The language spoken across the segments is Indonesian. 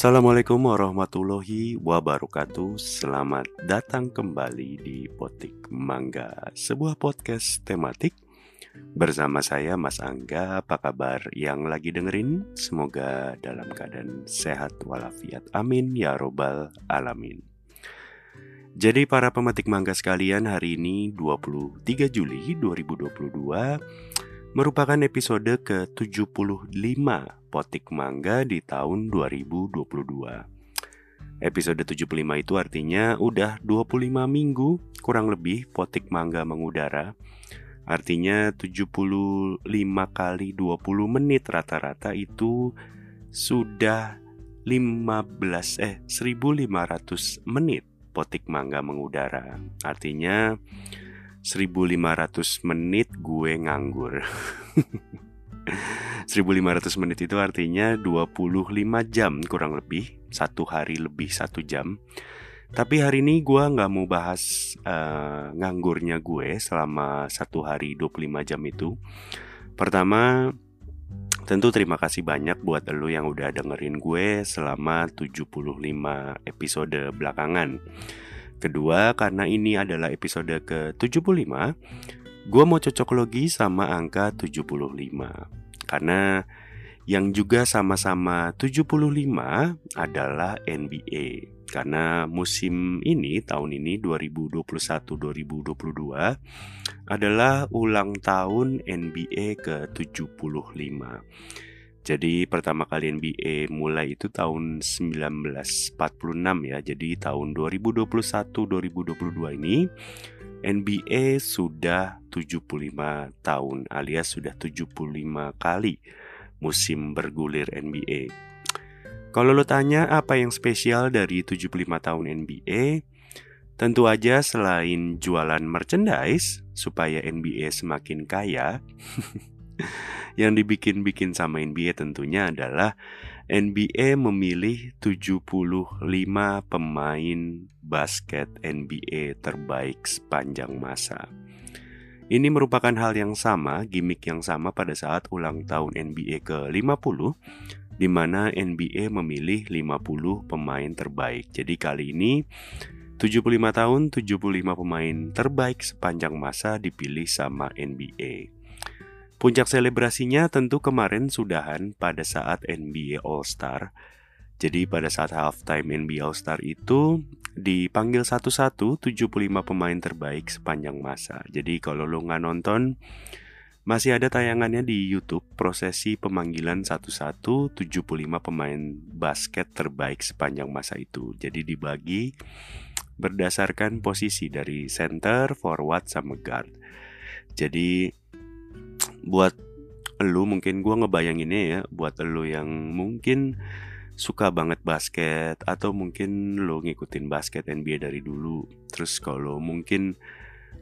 Assalamualaikum warahmatullahi wabarakatuh. Selamat datang kembali di Potik Mangga Sebuah podcast tematik. Bersama saya Mas Angga Apa kabar yang lagi dengerin? Semoga dalam keadaan sehat walafiat. Amin ya robbal alamin. Jadi para pemetik mangga sekalian hari ini 23 Juli 2022 merupakan episode ke-75 Potik Mangga di tahun 2022. Episode 75 itu artinya udah 25 minggu kurang lebih Potik Mangga mengudara. Artinya 75 kali 20 menit rata-rata itu sudah 15 eh 1500 menit Potik Mangga mengudara. Artinya 1500 menit gue nganggur 1500 menit itu artinya 25 jam kurang lebih. Satu hari lebih satu jam. Tapi hari ini gue nggak mau bahas uh, nganggurnya gue selama satu hari 25 jam itu. Pertama Tentu terima kasih banyak buat lo yang udah dengerin gue selama 75 episode belakangan. Kedua, karena ini adalah episode ke-75, gue mau cocok logi sama angka 75. Karena yang juga sama-sama 75 adalah NBA. Karena musim ini, tahun ini 2021-2022 adalah ulang tahun NBA ke-75. Jadi pertama kali NBA mulai itu tahun 1946 ya. Jadi tahun 2021-2022 ini NBA sudah 75 tahun alias sudah 75 kali musim bergulir NBA. Kalau lo tanya apa yang spesial dari 75 tahun NBA, tentu aja selain jualan merchandise supaya NBA semakin kaya, yang dibikin-bikin sama NBA tentunya adalah NBA memilih 75 pemain basket NBA terbaik sepanjang masa. Ini merupakan hal yang sama, gimmick yang sama pada saat ulang tahun NBA ke-50 di mana NBA memilih 50 pemain terbaik. Jadi kali ini 75 tahun 75 pemain terbaik sepanjang masa dipilih sama NBA. Puncak selebrasinya tentu kemarin sudahan pada saat NBA All Star. Jadi pada saat halftime NBA All Star itu dipanggil satu-satu 75 pemain terbaik sepanjang masa. Jadi kalau lo nggak nonton, masih ada tayangannya di YouTube prosesi pemanggilan satu-satu 75 pemain basket terbaik sepanjang masa itu. Jadi dibagi berdasarkan posisi dari center, forward, sama guard. Jadi buat lu mungkin gue ngebayanginnya ya buat lu yang mungkin suka banget basket atau mungkin lo ngikutin basket NBA dari dulu. Terus kalau mungkin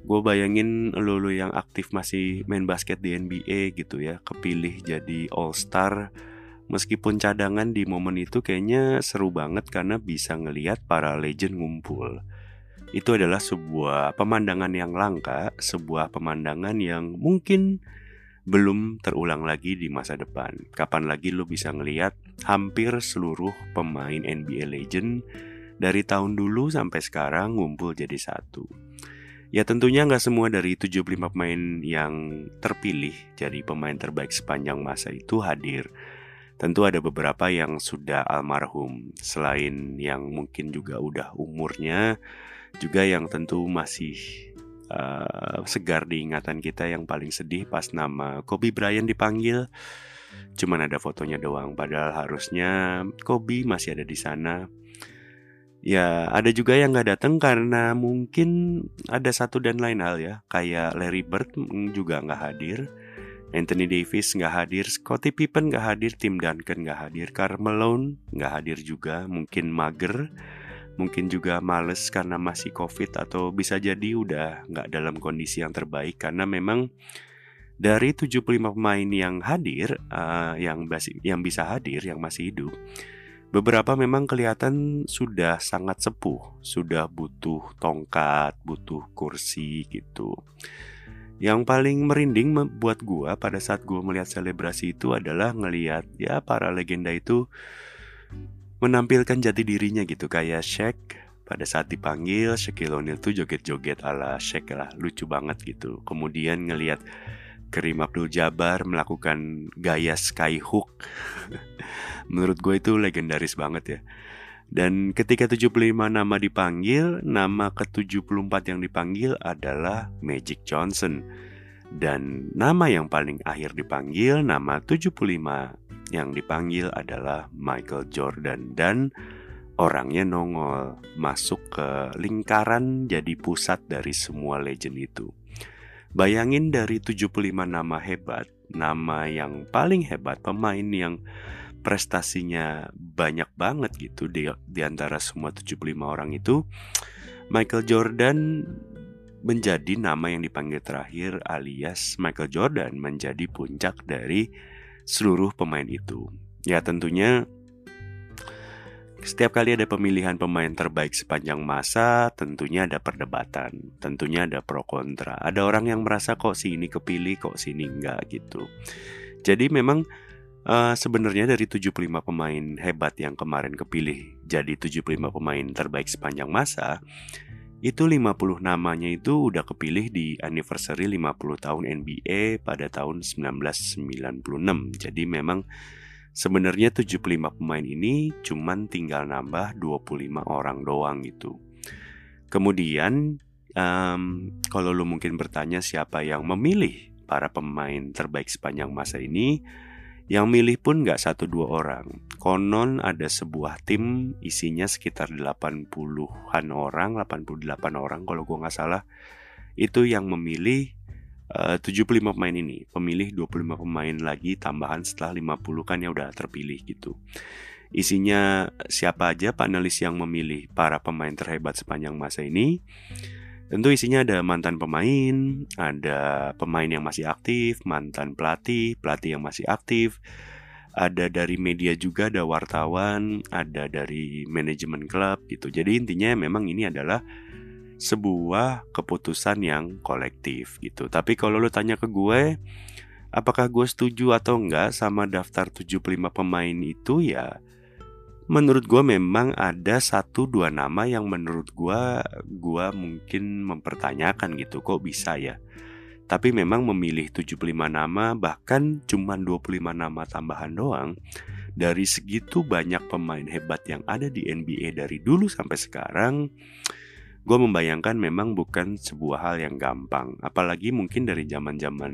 gue bayangin lo lo yang aktif masih main basket di NBA gitu ya kepilih jadi All Star meskipun cadangan di momen itu kayaknya seru banget karena bisa ngelihat para legend ngumpul. Itu adalah sebuah pemandangan yang langka sebuah pemandangan yang mungkin belum terulang lagi di masa depan. Kapan lagi lo bisa ngeliat hampir seluruh pemain NBA legend dari tahun dulu sampai sekarang ngumpul jadi satu. Ya tentunya nggak semua dari 75 pemain yang terpilih jadi pemain terbaik sepanjang masa itu hadir. Tentu ada beberapa yang sudah almarhum, selain yang mungkin juga udah umurnya, juga yang tentu masih uh, segar di ingatan kita yang paling sedih pas nama Kobe Bryant dipanggil. Cuman ada fotonya doang, padahal harusnya Kobe masih ada di sana. Ya, ada juga yang nggak datang karena mungkin ada satu dan lain hal ya, kayak Larry Bird juga nggak hadir, Anthony Davis nggak hadir, Scottie Pippen nggak hadir, Tim Duncan nggak hadir, Carmelo nggak hadir juga, mungkin mager mungkin juga males karena masih covid atau bisa jadi udah nggak dalam kondisi yang terbaik. Karena memang dari 75 pemain yang hadir uh, yang masih yang bisa hadir yang masih hidup beberapa memang kelihatan sudah sangat sepuh sudah butuh tongkat butuh kursi gitu. Yang paling merinding buat gua pada saat gua melihat selebrasi itu adalah ngelihat ya para legenda itu menampilkan jati dirinya gitu. Kayak Shaq pada saat dipanggil Shaquille O'Neal tuh joget-joget ala Shaq lah. Lucu banget gitu. Kemudian ngelihat Karim Abdul Jabbar melakukan gaya skyhook. Menurut gue itu legendaris banget ya. Dan ketika 75 nama dipanggil, nama ke-74 yang dipanggil adalah Magic Johnson. Dan nama yang paling akhir dipanggil, nama 75 yang dipanggil adalah Michael Jordan dan orangnya nongol masuk ke lingkaran jadi pusat dari semua legend itu. Bayangin dari 75 nama hebat, nama yang paling hebat, pemain yang prestasinya banyak banget gitu di, di antara semua 75 orang itu, Michael Jordan menjadi nama yang dipanggil terakhir alias Michael Jordan menjadi puncak dari seluruh pemain itu. Ya tentunya setiap kali ada pemilihan pemain terbaik sepanjang masa, tentunya ada perdebatan, tentunya ada pro kontra. Ada orang yang merasa kok si ini kepilih, kok si ini enggak gitu. Jadi memang uh, sebenarnya dari 75 pemain hebat yang kemarin kepilih jadi 75 pemain terbaik sepanjang masa, itu 50 namanya itu udah kepilih di anniversary 50 tahun NBA pada tahun 1996. Jadi memang sebenarnya 75 pemain ini cuman tinggal nambah 25 orang doang gitu. Kemudian um, kalau lu mungkin bertanya siapa yang memilih para pemain terbaik sepanjang masa ini, yang milih pun nggak satu dua orang. Konon ada sebuah tim isinya sekitar 80-an orang, 88 orang kalau gue nggak salah. Itu yang memilih uh, 75 pemain ini. Pemilih 25 pemain lagi tambahan setelah 50 kan ya udah terpilih gitu. Isinya siapa aja panelis yang memilih para pemain terhebat sepanjang masa ini. Tentu isinya ada mantan pemain, ada pemain yang masih aktif, mantan pelatih, pelatih yang masih aktif, ada dari media juga, ada wartawan, ada dari manajemen klub gitu. Jadi intinya memang ini adalah sebuah keputusan yang kolektif gitu. Tapi kalau lo tanya ke gue, apakah gue setuju atau enggak sama daftar 75 pemain itu ya menurut gue memang ada satu dua nama yang menurut gue gue mungkin mempertanyakan gitu kok bisa ya? Tapi memang memilih 75 nama bahkan cuma 25 nama tambahan doang dari segitu banyak pemain hebat yang ada di NBA dari dulu sampai sekarang gue membayangkan memang bukan sebuah hal yang gampang. Apalagi mungkin dari zaman zaman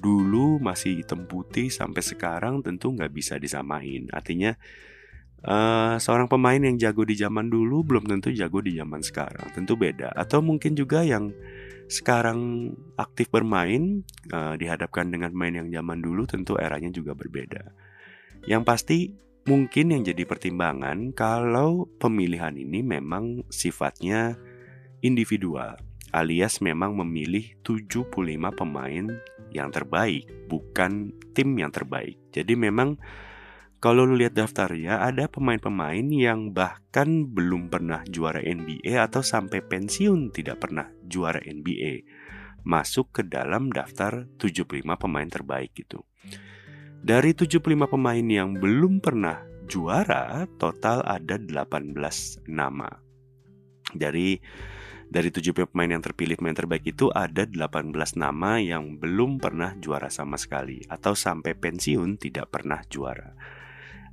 dulu masih hitam putih sampai sekarang tentu nggak bisa disamain. Artinya Uh, seorang pemain yang jago di zaman dulu belum tentu jago di zaman sekarang, tentu beda. Atau mungkin juga yang sekarang aktif bermain uh, dihadapkan dengan pemain yang zaman dulu, tentu eranya juga berbeda. Yang pasti mungkin yang jadi pertimbangan kalau pemilihan ini memang sifatnya individual, alias memang memilih 75 pemain yang terbaik, bukan tim yang terbaik. Jadi memang kalau lu lihat daftarnya, ada pemain-pemain yang bahkan belum pernah juara NBA atau sampai pensiun tidak pernah juara NBA. Masuk ke dalam daftar 75 pemain terbaik gitu. Dari 75 pemain yang belum pernah juara, total ada 18 nama. Dari dari 70 pemain yang terpilih pemain terbaik itu ada 18 nama yang belum pernah juara sama sekali atau sampai pensiun tidak pernah juara.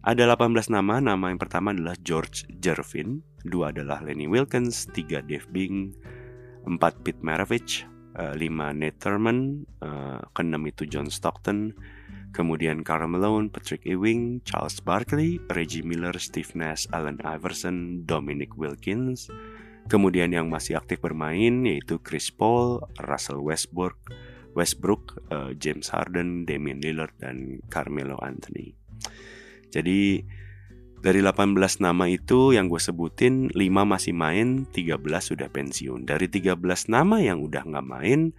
Ada 18 nama, nama yang pertama adalah George Jervin, dua adalah Lenny Wilkins, tiga Dave Bing, empat Pete Maravich, uh, lima Nate Thurman, uh, keenam itu John Stockton, kemudian Karl Malone, Patrick Ewing, Charles Barkley, Reggie Miller, Steve Nash, Allen Iverson, Dominic Wilkins, kemudian yang masih aktif bermain yaitu Chris Paul, Russell Westbrook, Westbrook, uh, James Harden, Damian Lillard, dan Carmelo Anthony. Jadi dari 18 nama itu yang gue sebutin 5 masih main, 13 sudah pensiun. Dari 13 nama yang udah nggak main,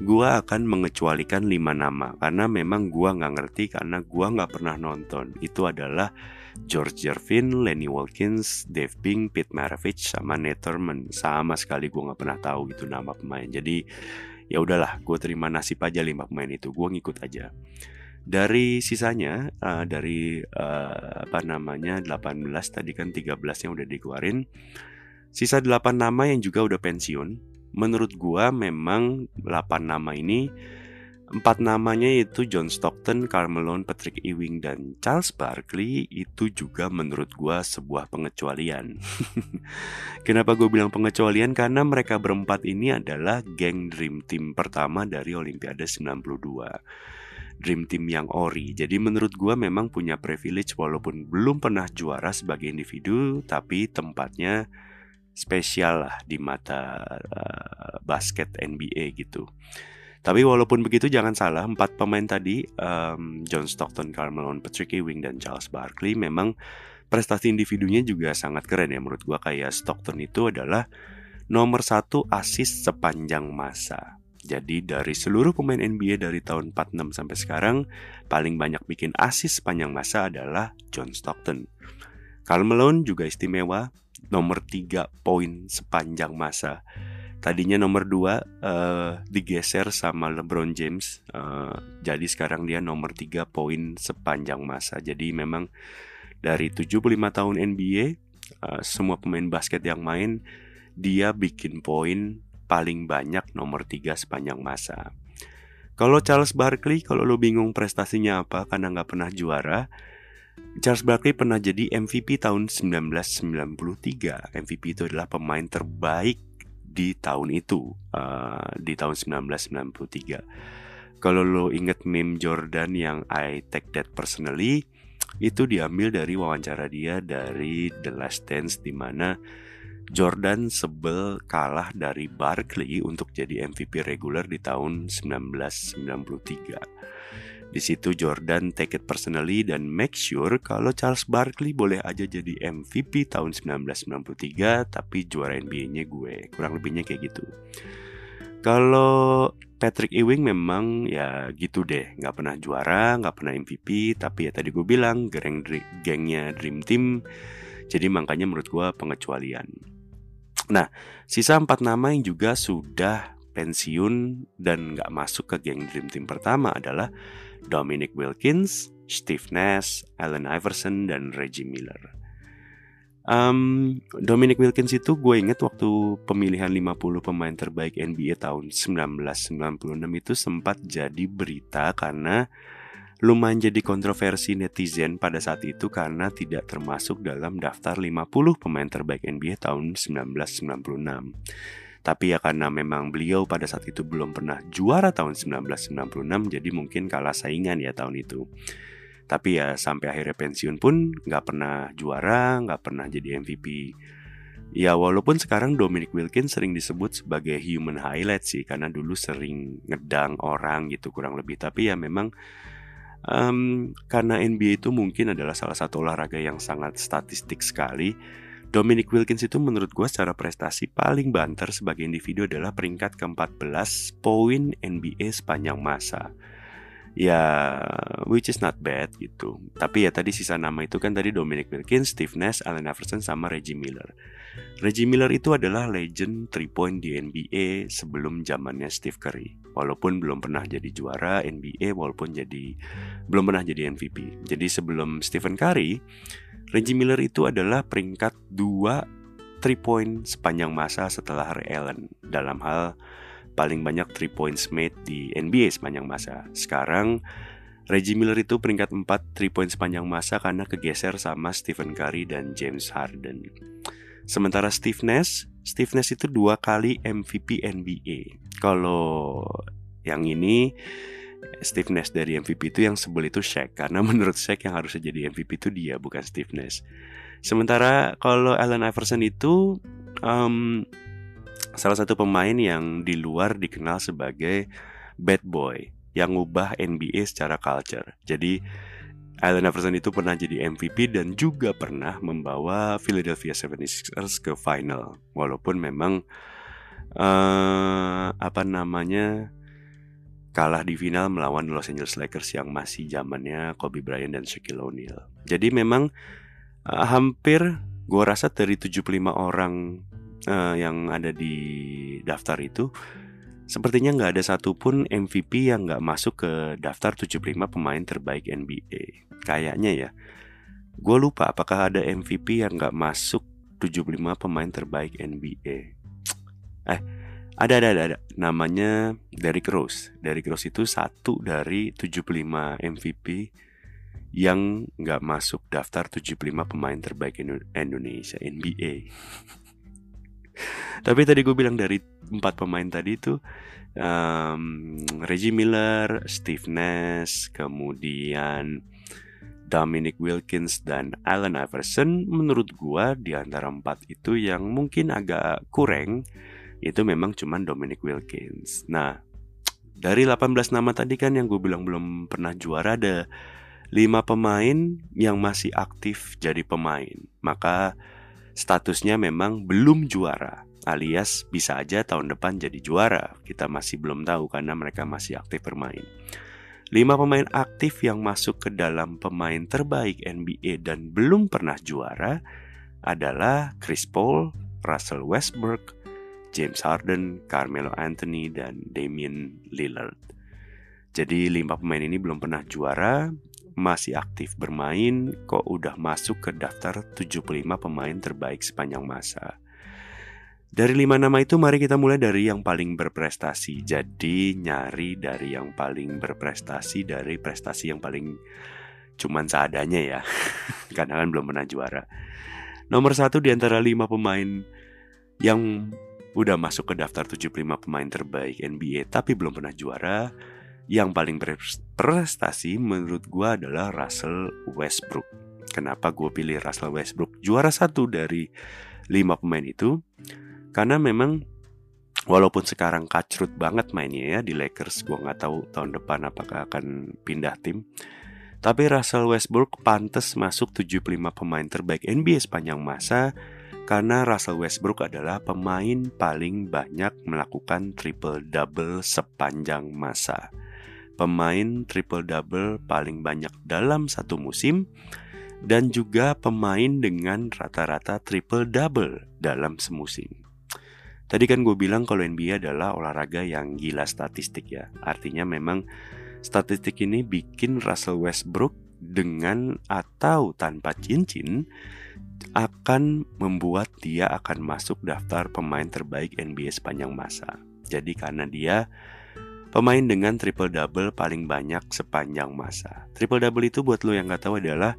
gue akan mengecualikan 5 nama karena memang gue nggak ngerti karena gue nggak pernah nonton. Itu adalah George Jervin, Lenny Wilkins, Dave Bing, Pete Maravich, sama Nate Sama sekali gue nggak pernah tahu itu nama pemain. Jadi ya udahlah, gue terima nasib aja lima pemain itu. Gue ngikut aja. Dari sisanya uh, dari uh, apa namanya 18 tadi kan 13 yang udah dikeluarin. Sisa 8 nama yang juga udah pensiun. Menurut gua memang 8 nama ini Empat namanya yaitu John Stockton, Carmelo, Patrick Ewing, dan Charles Barkley itu juga menurut gua sebuah pengecualian. Kenapa gue bilang pengecualian? Karena mereka berempat ini adalah geng Dream Team pertama dari Olimpiade 92. Dream Team yang ori. Jadi menurut gua memang punya privilege walaupun belum pernah juara sebagai individu, tapi tempatnya spesial lah di mata uh, basket NBA gitu. Tapi walaupun begitu jangan salah empat pemain tadi um, John Stockton, Carmelo, Patrick Ewing dan Charles Barkley memang prestasi individunya juga sangat keren ya menurut gua kayak Stockton itu adalah nomor satu asis sepanjang masa. Jadi dari seluruh pemain NBA dari tahun 46 sampai sekarang paling banyak bikin asis sepanjang masa adalah John Stockton. Karl Malone juga istimewa, nomor 3 poin sepanjang masa. Tadinya nomor 2 uh, eh, digeser sama LeBron James. Uh, jadi sekarang dia nomor 3 poin sepanjang masa. Jadi memang dari 75 tahun NBA, uh, eh, semua pemain basket yang main dia bikin poin paling banyak nomor 3 sepanjang masa. Kalau Charles Barkley, kalau lo bingung prestasinya apa karena nggak pernah juara, Charles Barkley pernah jadi MVP tahun 1993. MVP itu adalah pemain terbaik di tahun itu uh, di tahun 1993 kalau lo inget meme Jordan yang I take that personally itu diambil dari wawancara dia dari The Last Dance di mana Jordan sebel kalah dari Barkley untuk jadi MVP reguler di tahun 1993 di situ Jordan take it personally dan make sure kalau Charles Barkley boleh aja jadi MVP tahun 1993 tapi juara NBA-nya gue. Kurang lebihnya kayak gitu. Kalau Patrick Ewing memang ya gitu deh, nggak pernah juara, nggak pernah MVP, tapi ya tadi gue bilang geng gengnya Dream Team, jadi makanya menurut gue pengecualian. Nah, sisa empat nama yang juga sudah pensiun dan nggak masuk ke geng Dream Team pertama adalah Dominic Wilkins, Steve Nash, Allen Iverson, dan Reggie Miller. Um, Dominic Wilkins itu gue inget waktu pemilihan 50 pemain terbaik NBA tahun 1996 itu sempat jadi berita karena lumayan jadi kontroversi netizen pada saat itu karena tidak termasuk dalam daftar 50 pemain terbaik NBA tahun 1996. Tapi ya karena memang beliau pada saat itu belum pernah juara tahun 1996 jadi mungkin kalah saingan ya tahun itu. Tapi ya sampai akhirnya pensiun pun nggak pernah juara, nggak pernah jadi MVP. Ya walaupun sekarang Dominic Wilkins sering disebut sebagai human highlight sih karena dulu sering ngedang orang gitu kurang lebih. Tapi ya memang um, karena NBA itu mungkin adalah salah satu olahraga yang sangat statistik sekali Dominic Wilkins itu menurut gue secara prestasi paling banter sebagai individu adalah peringkat ke-14 poin NBA sepanjang masa. Ya, which is not bad gitu. Tapi ya tadi sisa nama itu kan tadi Dominic Wilkins, Steve Nash, Allen Iverson, sama Reggie Miller. Reggie Miller itu adalah legend 3 point di NBA sebelum zamannya Steve Curry. Walaupun belum pernah jadi juara NBA, walaupun jadi belum pernah jadi MVP. Jadi sebelum Stephen Curry, Reggie Miller itu adalah peringkat 2 3 point sepanjang masa setelah Ray Allen dalam hal paling banyak 3 points made di NBA sepanjang masa. Sekarang Reggie Miller itu peringkat 4 3 point sepanjang masa karena kegeser sama Stephen Curry dan James Harden. Sementara Steve Nash, Steve Nash itu dua kali MVP NBA. Kalau yang ini Steve Nash dari MVP itu yang sebel itu Shaq karena menurut Shaq yang harusnya jadi MVP itu dia bukan Steve Nash. Sementara kalau Allen Iverson itu um, salah satu pemain yang di luar dikenal sebagai bad boy yang ngubah NBA secara culture. Jadi Allen Iverson itu pernah jadi MVP dan juga pernah membawa Philadelphia 76ers ke final. Walaupun memang uh, apa namanya kalah di final melawan Los Angeles Lakers yang masih zamannya Kobe Bryant dan Shaquille O'Neal. Jadi memang uh, hampir gue rasa dari 75 orang uh, yang ada di daftar itu sepertinya nggak ada satupun MVP yang nggak masuk ke daftar 75 pemain terbaik NBA. Kayaknya ya. Gue lupa apakah ada MVP yang nggak masuk 75 pemain terbaik NBA. Eh, ada, ada, ada, ada. Namanya Derrick Rose. Derrick Rose itu satu dari 75 MVP yang nggak masuk daftar 75 pemain terbaik Indonesia NBA. Tapi tadi gue bilang dari empat pemain tadi itu um, Reggie Miller, Steve Nash, kemudian Dominic Wilkins dan Allen Iverson menurut gue di antara empat itu yang mungkin agak kurang itu memang cuman Dominic Wilkins. Nah, dari 18 nama tadi kan yang gue bilang belum pernah juara ada 5 pemain yang masih aktif jadi pemain. Maka statusnya memang belum juara alias bisa aja tahun depan jadi juara. Kita masih belum tahu karena mereka masih aktif bermain. 5 pemain aktif yang masuk ke dalam pemain terbaik NBA dan belum pernah juara adalah Chris Paul, Russell Westbrook, James Harden, Carmelo Anthony, dan Damian Lillard. Jadi lima pemain ini belum pernah juara, masih aktif bermain, kok udah masuk ke daftar 75 pemain terbaik sepanjang masa. Dari lima nama itu mari kita mulai dari yang paling berprestasi. Jadi nyari dari yang paling berprestasi dari prestasi yang paling cuman seadanya ya. Karena kan belum pernah juara. Nomor satu di antara lima pemain yang udah masuk ke daftar 75 pemain terbaik NBA tapi belum pernah juara yang paling berprestasi menurut gue adalah Russell Westbrook. Kenapa gue pilih Russell Westbrook? Juara satu dari lima pemain itu karena memang walaupun sekarang kacrut banget mainnya ya di Lakers, gue nggak tahu tahun depan apakah akan pindah tim. Tapi Russell Westbrook pantas masuk 75 pemain terbaik NBA sepanjang masa karena Russell Westbrook adalah pemain paling banyak melakukan triple double sepanjang masa pemain triple double paling banyak dalam satu musim dan juga pemain dengan rata-rata triple double dalam semusim. Tadi kan gue bilang kalau NBA adalah olahraga yang gila statistik ya. Artinya memang statistik ini bikin Russell Westbrook dengan atau tanpa cincin akan membuat dia akan masuk daftar pemain terbaik NBA sepanjang masa. Jadi karena dia pemain dengan triple double paling banyak sepanjang masa. Triple double itu buat lo yang nggak tahu adalah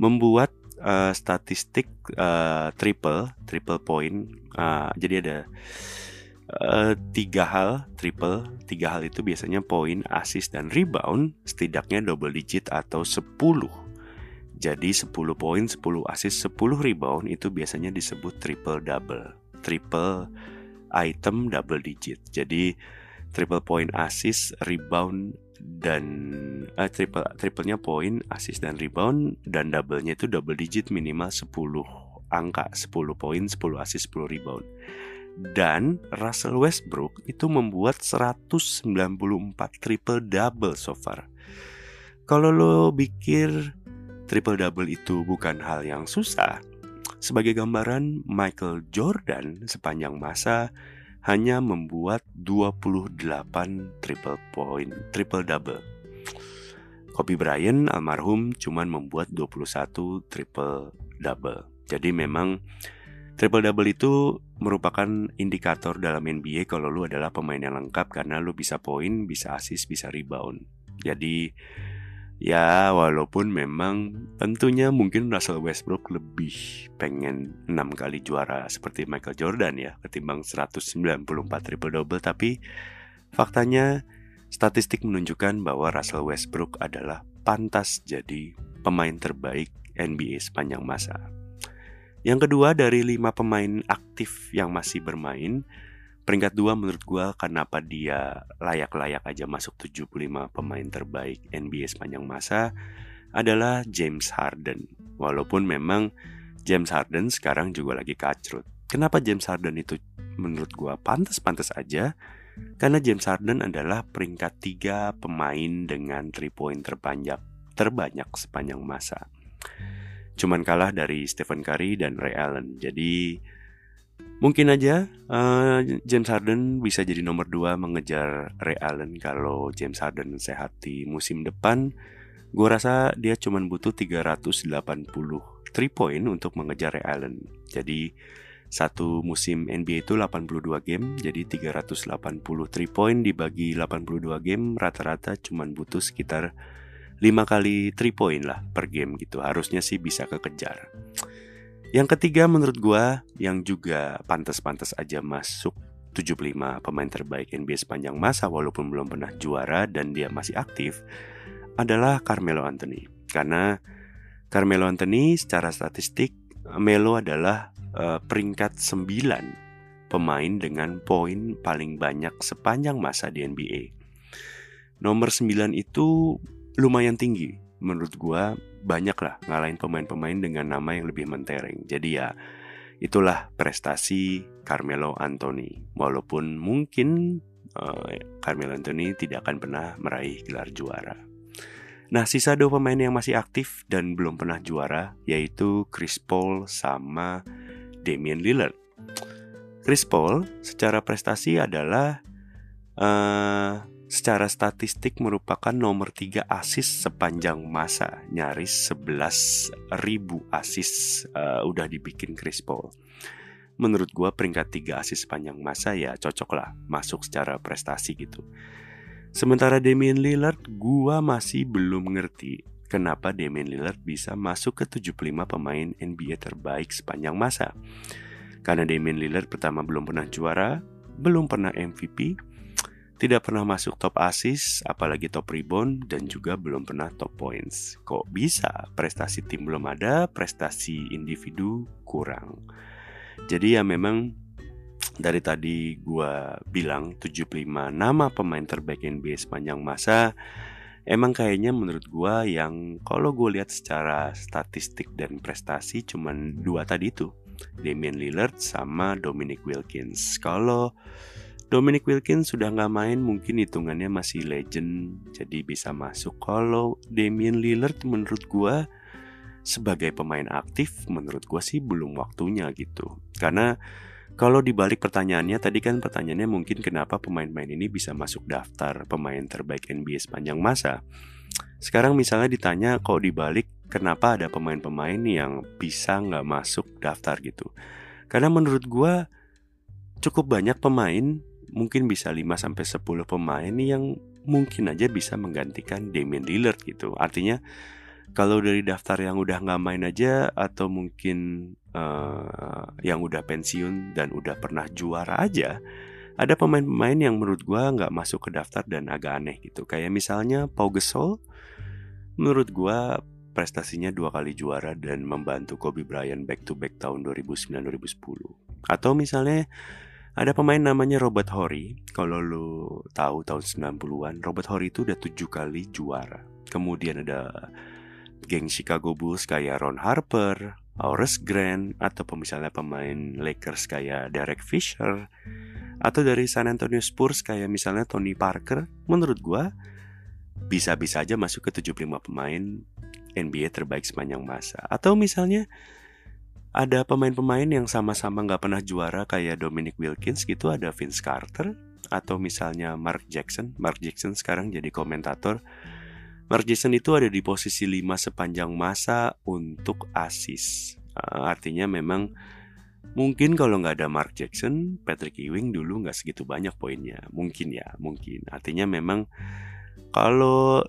membuat uh, statistik uh, triple triple point. Uh, jadi ada uh, tiga hal triple. Tiga hal itu biasanya poin, assist dan rebound setidaknya double digit atau 10. Jadi 10 poin, 10 assist, 10 rebound itu biasanya disebut triple double. Triple item double digit. Jadi triple point assist, rebound dan uh, triple triplenya poin, assist dan rebound dan doublenya itu double digit minimal 10 angka 10 poin, 10 assist, 10 rebound. Dan Russell Westbrook itu membuat 194 triple double so far. Kalau lo pikir triple double itu bukan hal yang susah, sebagai gambaran Michael Jordan sepanjang masa hanya membuat 28 triple point, triple double. Kobe Bryant almarhum cuman membuat 21 triple double. Jadi memang triple double itu merupakan indikator dalam NBA kalau lu adalah pemain yang lengkap karena lu bisa poin, bisa assist, bisa rebound. Jadi Ya, walaupun memang tentunya mungkin Russell Westbrook lebih pengen 6 kali juara seperti Michael Jordan ya, ketimbang 194 triple double, tapi faktanya statistik menunjukkan bahwa Russell Westbrook adalah pantas jadi pemain terbaik NBA sepanjang masa. Yang kedua dari lima pemain aktif yang masih bermain, Peringkat dua menurut gue kenapa dia layak-layak aja masuk 75 pemain terbaik NBA sepanjang masa adalah James Harden. Walaupun memang James Harden sekarang juga lagi kacrut. Kenapa James Harden itu menurut gue pantas-pantas aja? Karena James Harden adalah peringkat tiga pemain dengan 3 point terbanyak, terbanyak sepanjang masa. Cuman kalah dari Stephen Curry dan Ray Allen. Jadi Mungkin aja uh, James Harden bisa jadi nomor 2 mengejar Ray Allen kalau James Harden sehat di musim depan. Gue rasa dia cuma butuh 380 3 point untuk mengejar Ray Allen. Jadi satu musim NBA itu 82 game, jadi 380 3 point dibagi 82 game rata-rata cuma butuh sekitar 5 kali 3 point lah per game gitu. Harusnya sih bisa kekejar. Yang ketiga menurut gua yang juga pantas-pantas aja masuk 75 pemain terbaik NBA sepanjang masa walaupun belum pernah juara dan dia masih aktif adalah Carmelo Anthony. Karena Carmelo Anthony secara statistik Melo adalah uh, peringkat 9 pemain dengan poin paling banyak sepanjang masa di NBA. Nomor 9 itu lumayan tinggi menurut gua banyak lah ngalahin pemain-pemain dengan nama yang lebih mentereng. Jadi ya itulah prestasi Carmelo Anthony. Walaupun mungkin uh, Carmelo Anthony tidak akan pernah meraih gelar juara. Nah, sisa dua pemain yang masih aktif dan belum pernah juara yaitu Chris Paul sama Damian Lillard. Chris Paul secara prestasi adalah uh, secara statistik merupakan nomor 3 asis sepanjang masa. Nyaris 11 ribu asis uh, udah dibikin Chris Paul. Menurut gue peringkat 3 asis sepanjang masa ya cocok lah masuk secara prestasi gitu. Sementara Damian Lillard gue masih belum ngerti kenapa Damian Lillard bisa masuk ke 75 pemain NBA terbaik sepanjang masa. Karena Damian Lillard pertama belum pernah juara belum pernah MVP tidak pernah masuk top assist, apalagi top rebound, dan juga belum pernah top points. Kok bisa? Prestasi tim belum ada, prestasi individu kurang. Jadi ya memang dari tadi gue bilang 75 nama pemain terbaik NBA sepanjang masa Emang kayaknya menurut gue yang kalau gue lihat secara statistik dan prestasi cuman dua tadi itu Damian Lillard sama Dominic Wilkins Kalau Dominic Wilkins sudah nggak main mungkin hitungannya masih legend jadi bisa masuk. Kalau Damian Lillard menurut gue sebagai pemain aktif menurut gue sih belum waktunya gitu. Karena kalau dibalik pertanyaannya tadi kan pertanyaannya mungkin kenapa pemain-pemain ini bisa masuk daftar pemain terbaik NBA sepanjang masa? Sekarang misalnya ditanya kok dibalik kenapa ada pemain-pemain yang bisa nggak masuk daftar gitu? Karena menurut gue cukup banyak pemain mungkin bisa 5 sampai 10 pemain yang mungkin aja bisa menggantikan Damian Lillard gitu. Artinya kalau dari daftar yang udah nggak main aja atau mungkin uh, yang udah pensiun dan udah pernah juara aja, ada pemain-pemain yang menurut gua nggak masuk ke daftar dan agak aneh gitu. Kayak misalnya Pau Gasol, menurut gua prestasinya dua kali juara dan membantu Kobe Bryant back to back tahun 2009-2010. Atau misalnya ada pemain namanya Robert Horry. Kalau lu tahu tahun 90-an, Robert Horry itu udah tujuh kali juara. Kemudian ada geng Chicago Bulls kayak Ron Harper, Horace Grant, atau misalnya pemain Lakers kayak Derek Fisher, atau dari San Antonio Spurs kayak misalnya Tony Parker. Menurut gua bisa-bisa aja masuk ke 75 pemain NBA terbaik sepanjang masa. Atau misalnya ada pemain-pemain yang sama-sama nggak pernah juara kayak Dominic Wilkins gitu ada Vince Carter atau misalnya Mark Jackson. Mark Jackson sekarang jadi komentator. Mark Jackson itu ada di posisi 5 sepanjang masa untuk asis uh, artinya memang mungkin kalau nggak ada Mark Jackson Patrick Ewing dulu nggak segitu banyak poinnya. Mungkin ya mungkin. Artinya memang kalau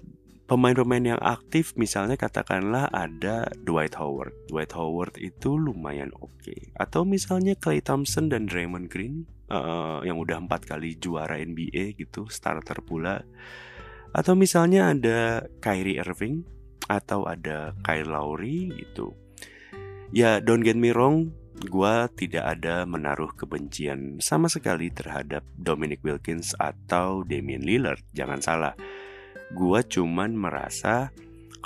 pemain-pemain yang aktif misalnya katakanlah ada Dwight Howard. Dwight Howard itu lumayan oke. Okay. Atau misalnya Clay Thompson dan Draymond Green uh, yang udah empat kali juara NBA gitu, starter pula. Atau misalnya ada Kyrie Irving atau ada Kyle Lowry gitu. Ya don't get me wrong, gue tidak ada menaruh kebencian sama sekali terhadap Dominic Wilkins atau Damian Lillard. Jangan salah Gua cuman merasa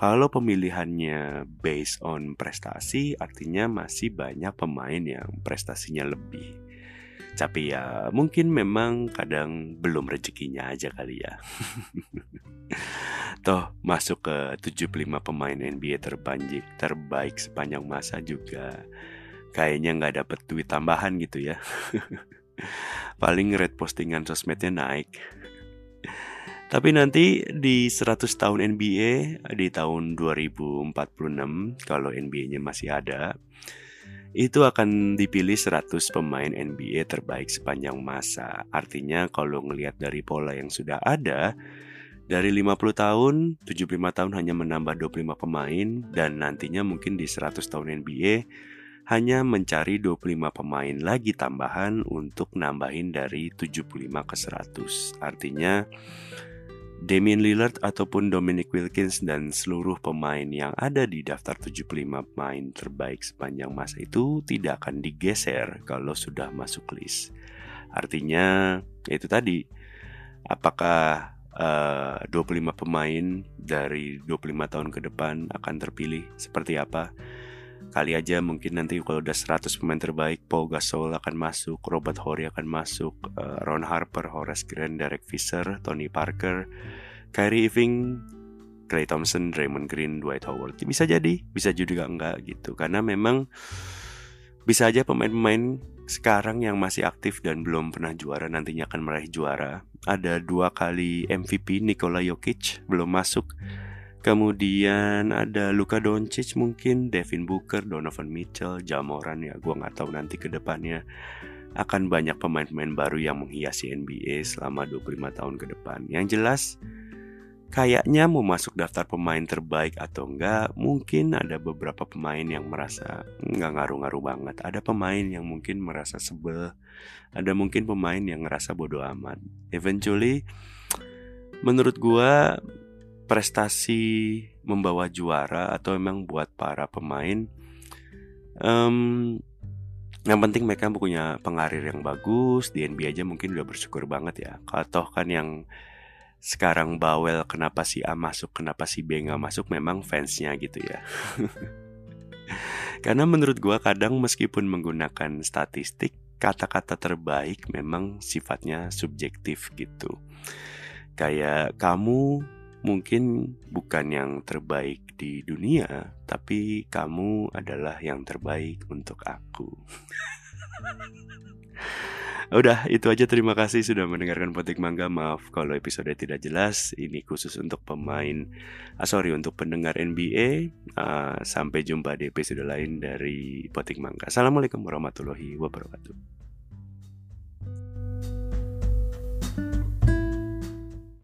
kalau pemilihannya based on prestasi artinya masih banyak pemain yang prestasinya lebih. Tapi ya mungkin memang kadang belum rezekinya aja kali ya. Toh masuk ke 75 pemain NBA terbanjik terbaik sepanjang masa juga kayaknya nggak dapet duit tambahan gitu ya. Paling rate postingan sosmednya naik. Tapi nanti di 100 tahun NBA di tahun 2046 kalau NBA-nya masih ada, itu akan dipilih 100 pemain NBA terbaik sepanjang masa. Artinya kalau ngelihat dari pola yang sudah ada, dari 50 tahun, 75 tahun hanya menambah 25 pemain dan nantinya mungkin di 100 tahun NBA hanya mencari 25 pemain lagi tambahan untuk nambahin dari 75 ke 100. Artinya Damian Lillard ataupun Dominic Wilkins dan seluruh pemain yang ada di daftar 75 pemain terbaik sepanjang masa itu tidak akan digeser kalau sudah masuk list. Artinya itu tadi apakah uh, 25 pemain dari 25 tahun ke depan akan terpilih seperti apa? Kali aja mungkin nanti kalau udah 100 pemain terbaik Paul Gasol akan masuk, Robert Horry akan masuk, uh, Ron Harper, Horace Grant, Derek Fisher, Tony Parker, Kyrie Irving, Clay Thompson, Draymond Green, Dwight Howard. Bisa jadi, bisa juga enggak gitu. Karena memang bisa aja pemain-pemain sekarang yang masih aktif dan belum pernah juara nantinya akan meraih juara. Ada dua kali MVP Nikola Jokic belum masuk. Kemudian ada Luka Doncic mungkin, Devin Booker, Donovan Mitchell, Jamoran ya gue nggak tahu nanti ke depannya akan banyak pemain-pemain baru yang menghiasi NBA selama 25 tahun ke depan. Yang jelas kayaknya mau masuk daftar pemain terbaik atau enggak, mungkin ada beberapa pemain yang merasa nggak ngaruh-ngaruh banget. Ada pemain yang mungkin merasa sebel, ada mungkin pemain yang ngerasa bodoh amat. Eventually, menurut gua prestasi membawa juara atau emang buat para pemain um, yang penting mereka punya pengarir yang bagus di NBA aja mungkin udah bersyukur banget ya. Kalau kan yang sekarang bawel kenapa si A masuk kenapa si B nggak masuk memang fansnya gitu ya. Karena menurut gua kadang meskipun menggunakan statistik kata-kata terbaik memang sifatnya subjektif gitu. Kayak kamu mungkin bukan yang terbaik di dunia, tapi kamu adalah yang terbaik untuk aku. Udah, itu aja terima kasih sudah mendengarkan Potik Mangga. Maaf kalau episode tidak jelas. Ini khusus untuk pemain, ah, sorry untuk pendengar NBA. Uh, ah, sampai jumpa di episode lain dari Potik Mangga. Assalamualaikum warahmatullahi wabarakatuh.